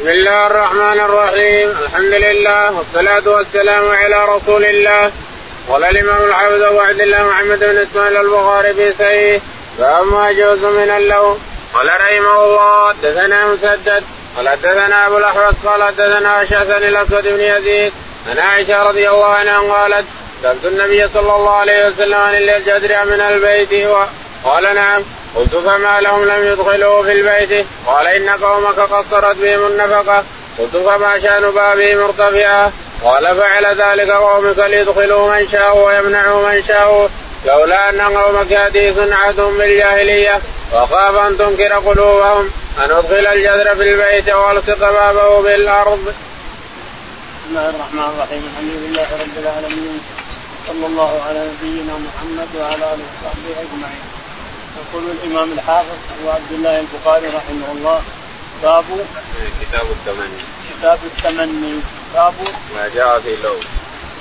بسم الله الرحمن الرحيم الحمد لله والصلاة والسلام على رسول الله قال الإمام الحافظ أبو عبد الله محمد بن إسماعيل البخاري في صحيح باب ما يجوز من اللون قال رحمه الله حدثنا مسدد قال حدثنا أبو الأحوص قال حدثنا أشعث الأسود بن يزيد عن عائشة رضي الله عنها قالت سألت النبي صلى الله عليه وسلم عن الجدر من البيت قال نعم قلت فما لهم لم يدخلوا في البيت. قال إن قومك قصرت بهم النفقة. قلت فما شأن بابهم مرتفعه قال فعل ذلك قومك ليدخلوا من شاءوا ويمنعوا من شاءوا. لولا أن قومك حديث عهدهم بالجاهلية. وخاف أن تنكر قلوبهم. أن ادخل الجدر في البيت وألصق بابه بالأرض. بسم الله الرحمن الرحيم. الحمد لله رب العالمين. صلى الله على نبينا محمد وعلى آله وصحبه أجمعين. يقول الإمام الحافظ ابو عبد الله البخاري رحمه الله. باب كتاب التمني. كتاب التمني. باب ما جاء في لو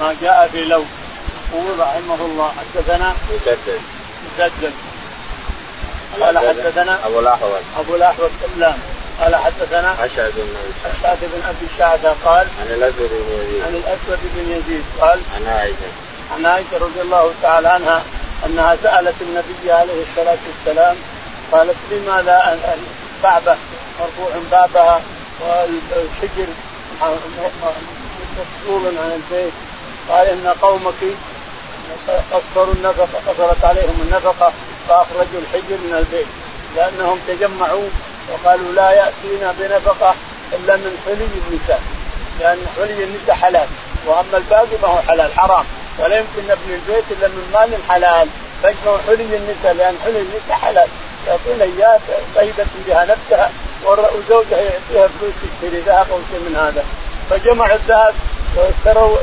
ما جاء في لو يقول رحمه الله حدثنا مسدد مسدد قال حدثنا أبو الأحوص. أبو الأحوص سلام قال حدثنا أشعث بن أشعث بن أبي الشعثة قال عن الأسود بن يزيد. عن الأسود بن يزيد قال عن عائشة. عن عائشة رضي الله تعالى عنها أنها سألت النبي عليه الصلاة والسلام قالت لما لا كعبه مرفوع بابها والحجر مفصول عن البيت. قال إن قومك قصروا النفقة قصرت عليهم النفقة فأخرجوا الحجر من البيت. لأنهم تجمعوا وقالوا لا يأتينا بنفقة إلا من حلي النساء. لأن حلي النساء حلال وأما الباقي فهو حلال حرام. ولا يمكن نبني البيت إلا من مال حلال فاجمعوا حلي النساء لأن حلي النساء حلال. يعطينا اياه طيبة بها نفسها وزوجها يعطيها فلوس تشتري ذهب أو شيء من هذا. فجمعوا الذهب واشتروا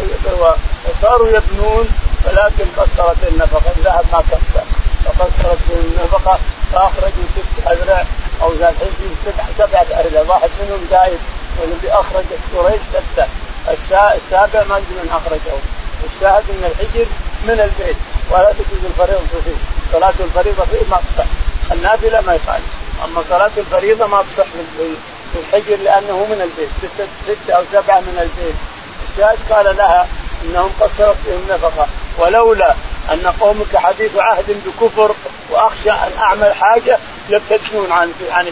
وصاروا يبنون ولكن قصرت النفقة. الذهب ما كسر فقصرت النفقة فأخرجوا ست أذرع أو ذات سبعة أذرع. واحد منهم زايد والذي أخرج قريش ستة. السابع ما أدري من أخرجه. الشاهد إن الحجر من البيت ولا تجوز الفريضه فيه صلاة الفريضة فيه ما تصح النافلة ما يفعل. أما صلاة الفريضة ما تصح في الحجر لأنه من البيت ستة, ستة أو سبعة من البيت الشاهد قال لها إنهم قصرت بهم نفقة. ولولا أن قومك حديث عهد بكفر وأخشى أن أعمل حاجة يبتدون عن عن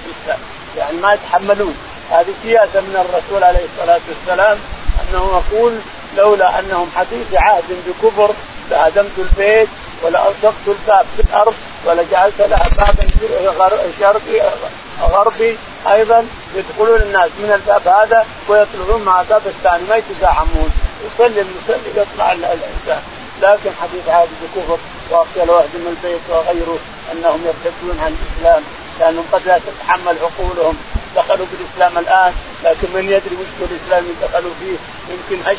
يعني ما يتحملون. هذه سياسة من الرسول عليه الصلاة والسلام أنه يقول لولا أنهم حديث عهد بكفر لهدمت البيت ولألصقت الباب في الأرض ولجعلت لها بابا شرقي غربي أيضا يدخلون الناس من الباب هذا ويطلعون مع الباب الثاني ما يتزاحمون. يصلي المصلي يطلع الإنسان. لكن حديث عهد بكفر واخشى لو اهدم البيت وغيره أنهم يرتدون عن الإسلام لأنهم قد لا تتحمل عقولهم. دخلوا بالاسلام الآن لكن من يدري وش الإسلام دخلوا فيه؟ يمكن هش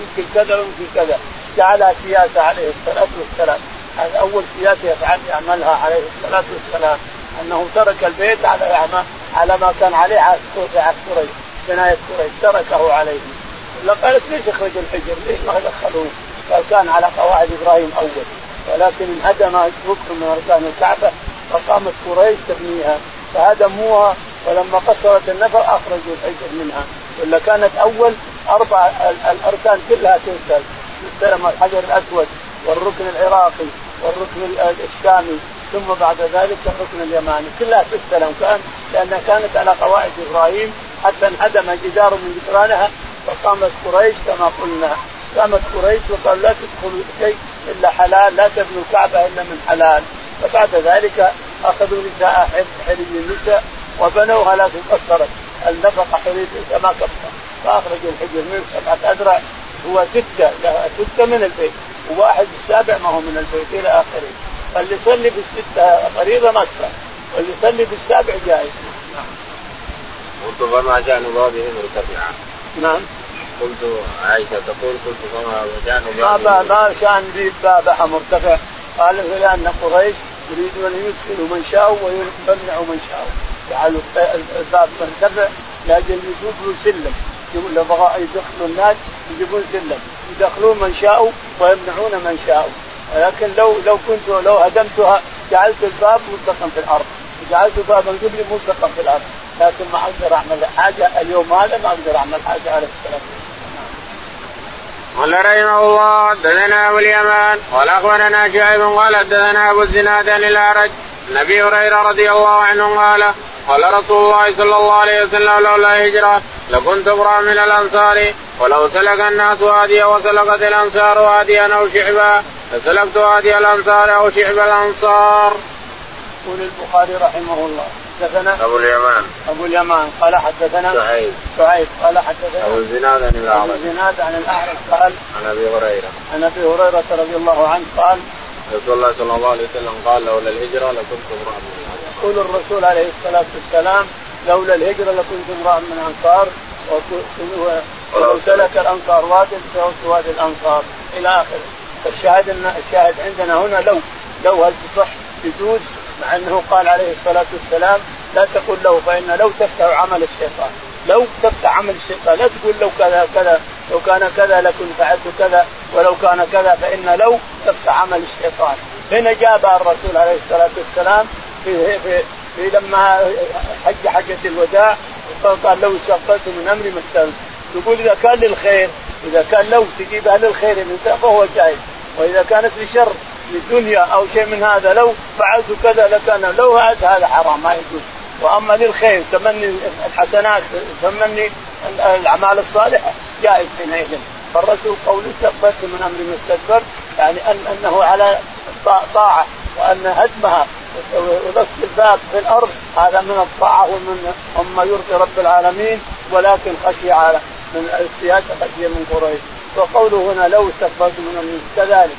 يمكن كذا ويمكن كذا. جعلها سياسة عليه الصلاة والسلام. هذا أول سياسة يفعل يعملها عليه الصلاة والسلام. أنه ترك البيت على على ما كان عليه عهد قريش بنايه قريش تركه عليه. قالت ليش اخرج الحجر؟ ليش ما دخلوه؟ قال كان على قواعد إبراهيم أول. ولكن انهدم ركن من أركان الكعبة فقامت قريش تبنيها. فهدموها ولما قصرت النفر أخرجوا الحجر منها. ولا كانت أول أربع الأركان كلها تنسل يستلم الحجر الأسود والركن العراقي والركن الشامي ثم بعد ذلك الركن اليماني. كلها تستلم كان لأنها كانت على قواعد إبراهيم حتى انهدم جدار من جدرانها فقامت قريش كما قلنا. قامت قريش وقال لا تدخلوا شيء إلا حلال لا تبنوا الكعبة إلا من حلال. فبعد ذلك أخذوا نساء حلي النساء وبنوها لكن قصرت. النفقة حلي ما كفر فاخرجوا الحجر من سبعه اذرع هو ستة ستة من البيت وواحد السابع ما هو من البيت إلى آخره. فاللي يصلي بالستة فريضه ما واللي يصلي بالسابع جائز نعم. قلت فما شأن بابه مرتفعا؟ نعم. قلت عائشة تقول قلت فما شأن بابه ما شأن بيت بابها مرتفع. قال لأن قريش يريدون أن يدخلوا من شاءوا ويمنعوا من شاءوا. جعلوا الباب مرتفع لاجل يجيبوا سلم. لو بغى يدخلوا الناس يجيبون سلم يدخلون من شاءوا ويمنعون من شاءوا. لكن لو لو كنت لو هدمتها جعلت الباب ملصقا في الأرض. جعلت بابا قبلي ملصقا في الأرض. لكن ما أقدر اعمل حاجة. اليوم هذا ما أقدر اعمل حاجة. عليه الصلاه قال رحمه الله حدثنا أبو اليمان قال أخبرنا شعيب قال حدثنا أبو الزناد عن الأعرج. عن ابي هريرة رضي الله عنه قال قال رسول الله صلى الله عليه وسلم لولا هجره لكنت امرأ من الأنصار ولو سلك الناس واديا وسلكت الأنصار واديا أو شعبا لسلكت وادي الأنصار أو شعب الأنصار. يقول البخاري رحمه الله. حدثنا أبو اليمان. أبو اليمان. قال حدثنا شعيب. شعيب. قال حدثنا أبو الزناد عن الأعرج. أبو الزناد عن الأعرج قال عن أبي هريرة. عن أبي هريرة رضي الله عنه قال رسول الله صلى الله عليه وسلم قال لولا الهجرة لكنت امرأ من يقول الرسول عليه الصلاة والسلام لولا الهجرة لكنت امرأ من الأنصار ولو سلك الأنصار وادي لسلكت وادي الأنصار. إلى آخره. فالشاهد ان الشاهد عندنا هنا لو لو هل تصح يجوز مع أنه قال عليه الصلاة والسلام لا تقول له فإن لو تفتح عمل الشيطان. لو تفتح عمل الشيطان لا تقول لو كذا كذا لو كان كذا لكن فعلت كذا ولو كان كذا فإن لو تفتح عمل الشيطان. هنا جابها الرسول عليه الصلاة والسلام في, في لما حج حجة الوداع قال لو استغفرت من أمري ما استغفرت يقول إذا كان للخير إذا كان لو تجيبها للخير فهو جائز وإذا كانت لشر للدنيا أو شيء من هذا لو فعلت كذا لكان لو هذا حرام ما يجوز. وأما للخير تمني الحسنات تمني الأعمال الصالحة جائز حينئذ. فالرسول قول استغفرت من أمر مستكبر يعني أن أنه على طاعة وأن هدمها ونصب الباب في الأرض هذا من الطاعة ومن مما يرضي رب العالمين ولكن خشي على من السياسة خشية من قريش. وقوله هنا لو استغفرت من كذلك.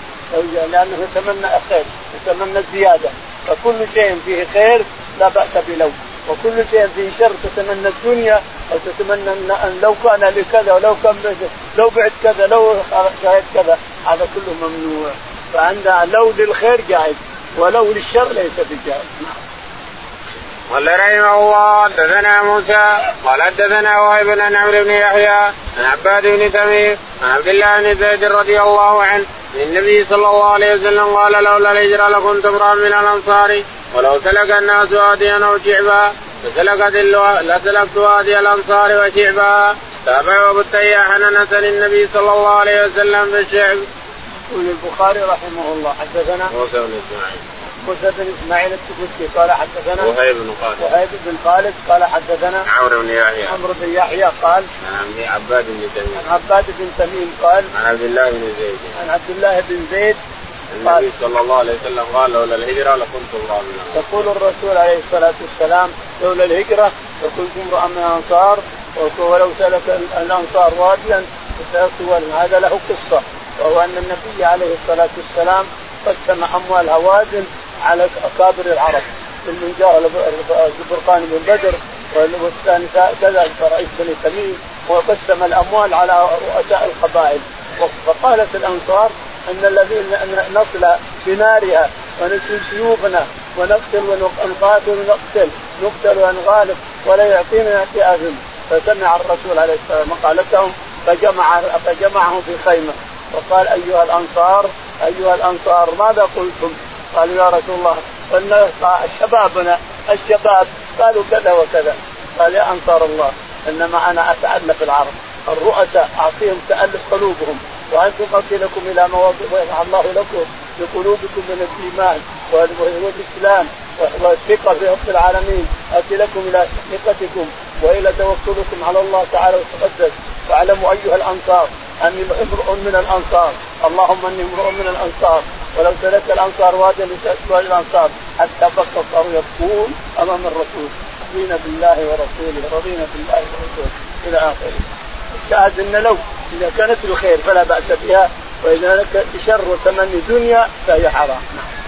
لأنه يتمنى الخير يتمنى الزيادة. فكل شيء فيه خير لا بأس بلو وكل شيء فيه شر تتمنى الدنيا أو تتمنى ان لو كان لي كذا ولو كان لو بعت كذا لو شاهد كذا. هذا كله ممنوع. فعندنا لو للخير جائز ولو للشر ليس بجائز قال رحمه الله حدثنا موسى قال حدثنا وهيب بن عمرو بن يحيى عن عباد بن تميم عن عبد الله بن زيد رضي الله عنه إن النبي صلى الله عليه وسلم قال لولا الهجرة لكنت امرأ من الأنصار ولو سلك الناس واديا أو شعبا لسلكت لسلكت وادي الأنصار وشعبا تابع أبو التياح عن النبي صلى الله عليه وسلم بالشعب. يقول البخاري رحمه الله حدثنا موسى بن إسماعيل. موسى بن إسماعيل التبوسي قال حدثنا وهيب بن خالد. وهيب بن خالد قال حدثنا عمرو بن يحيى. عمرو بن يحيى قال عن عباد بن تميم. عن عباد بن تميم قال عن عبد الله بن زيد. عن عبد الله بن زيد النبي صلى الله عليه وسلم قال لولا الهجرة لكنت امرأ من يقول الرسول عليه الصلاة والسلام لولا الهجرة لكنت امرأ من الأنصار. ولو سلك الأنصار واديا هذا له قصة؟ وهو أن النبي عليه الصلاة والسلام قسم أموال هوازن على أكابر العرب. من جاء برقان بن بدر والثاني كذا رئيس بني تميم وقسم الأموال على رؤساء القبائل. فقالت الأنصار أن الذين نصل بنارها ونسل سيوفنا ونقتل ونقاتل ونقتل نقتل ونغالب ولا يعطينا يعطي اذن فسمع الرسول عليه الصلاة والسلام مقالتهم فجمع فجمعهم في خيمة. وقال أيها الأنصار أيها الأنصار ماذا قلتم؟ قالوا يا رسول الله قلنا شبابنا الشباب قالوا كذا وكذا. قال يا أنصار الله انما أنا اتالف العرب الرؤساء أعطيهم تألف قلوبهم. وأنتم لكم إلى مواضع ويفعل الله لكم بقلوبكم من الإيمان والإسلام والثقة في رب العالمين. أتي لكم إلى ثقتكم وإلى توكلكم على الله تعالى وتقدس. واعلموا أيها الأنصار أني امرؤ من الأنصار. اللهم إني امرؤ من الأنصار. ولو ترك الأنصار واديا لسواد الأنصار. حتى بقى صاروا يبكون أمام الرسول. رضينا بالله ورسوله رضينا بالله ورسوله. إلى آخره. الشاهد إن لو إذا كانت الخير فلا بأس بها وإذا كانت شر وتمني دنيا فهي حرام. نعم.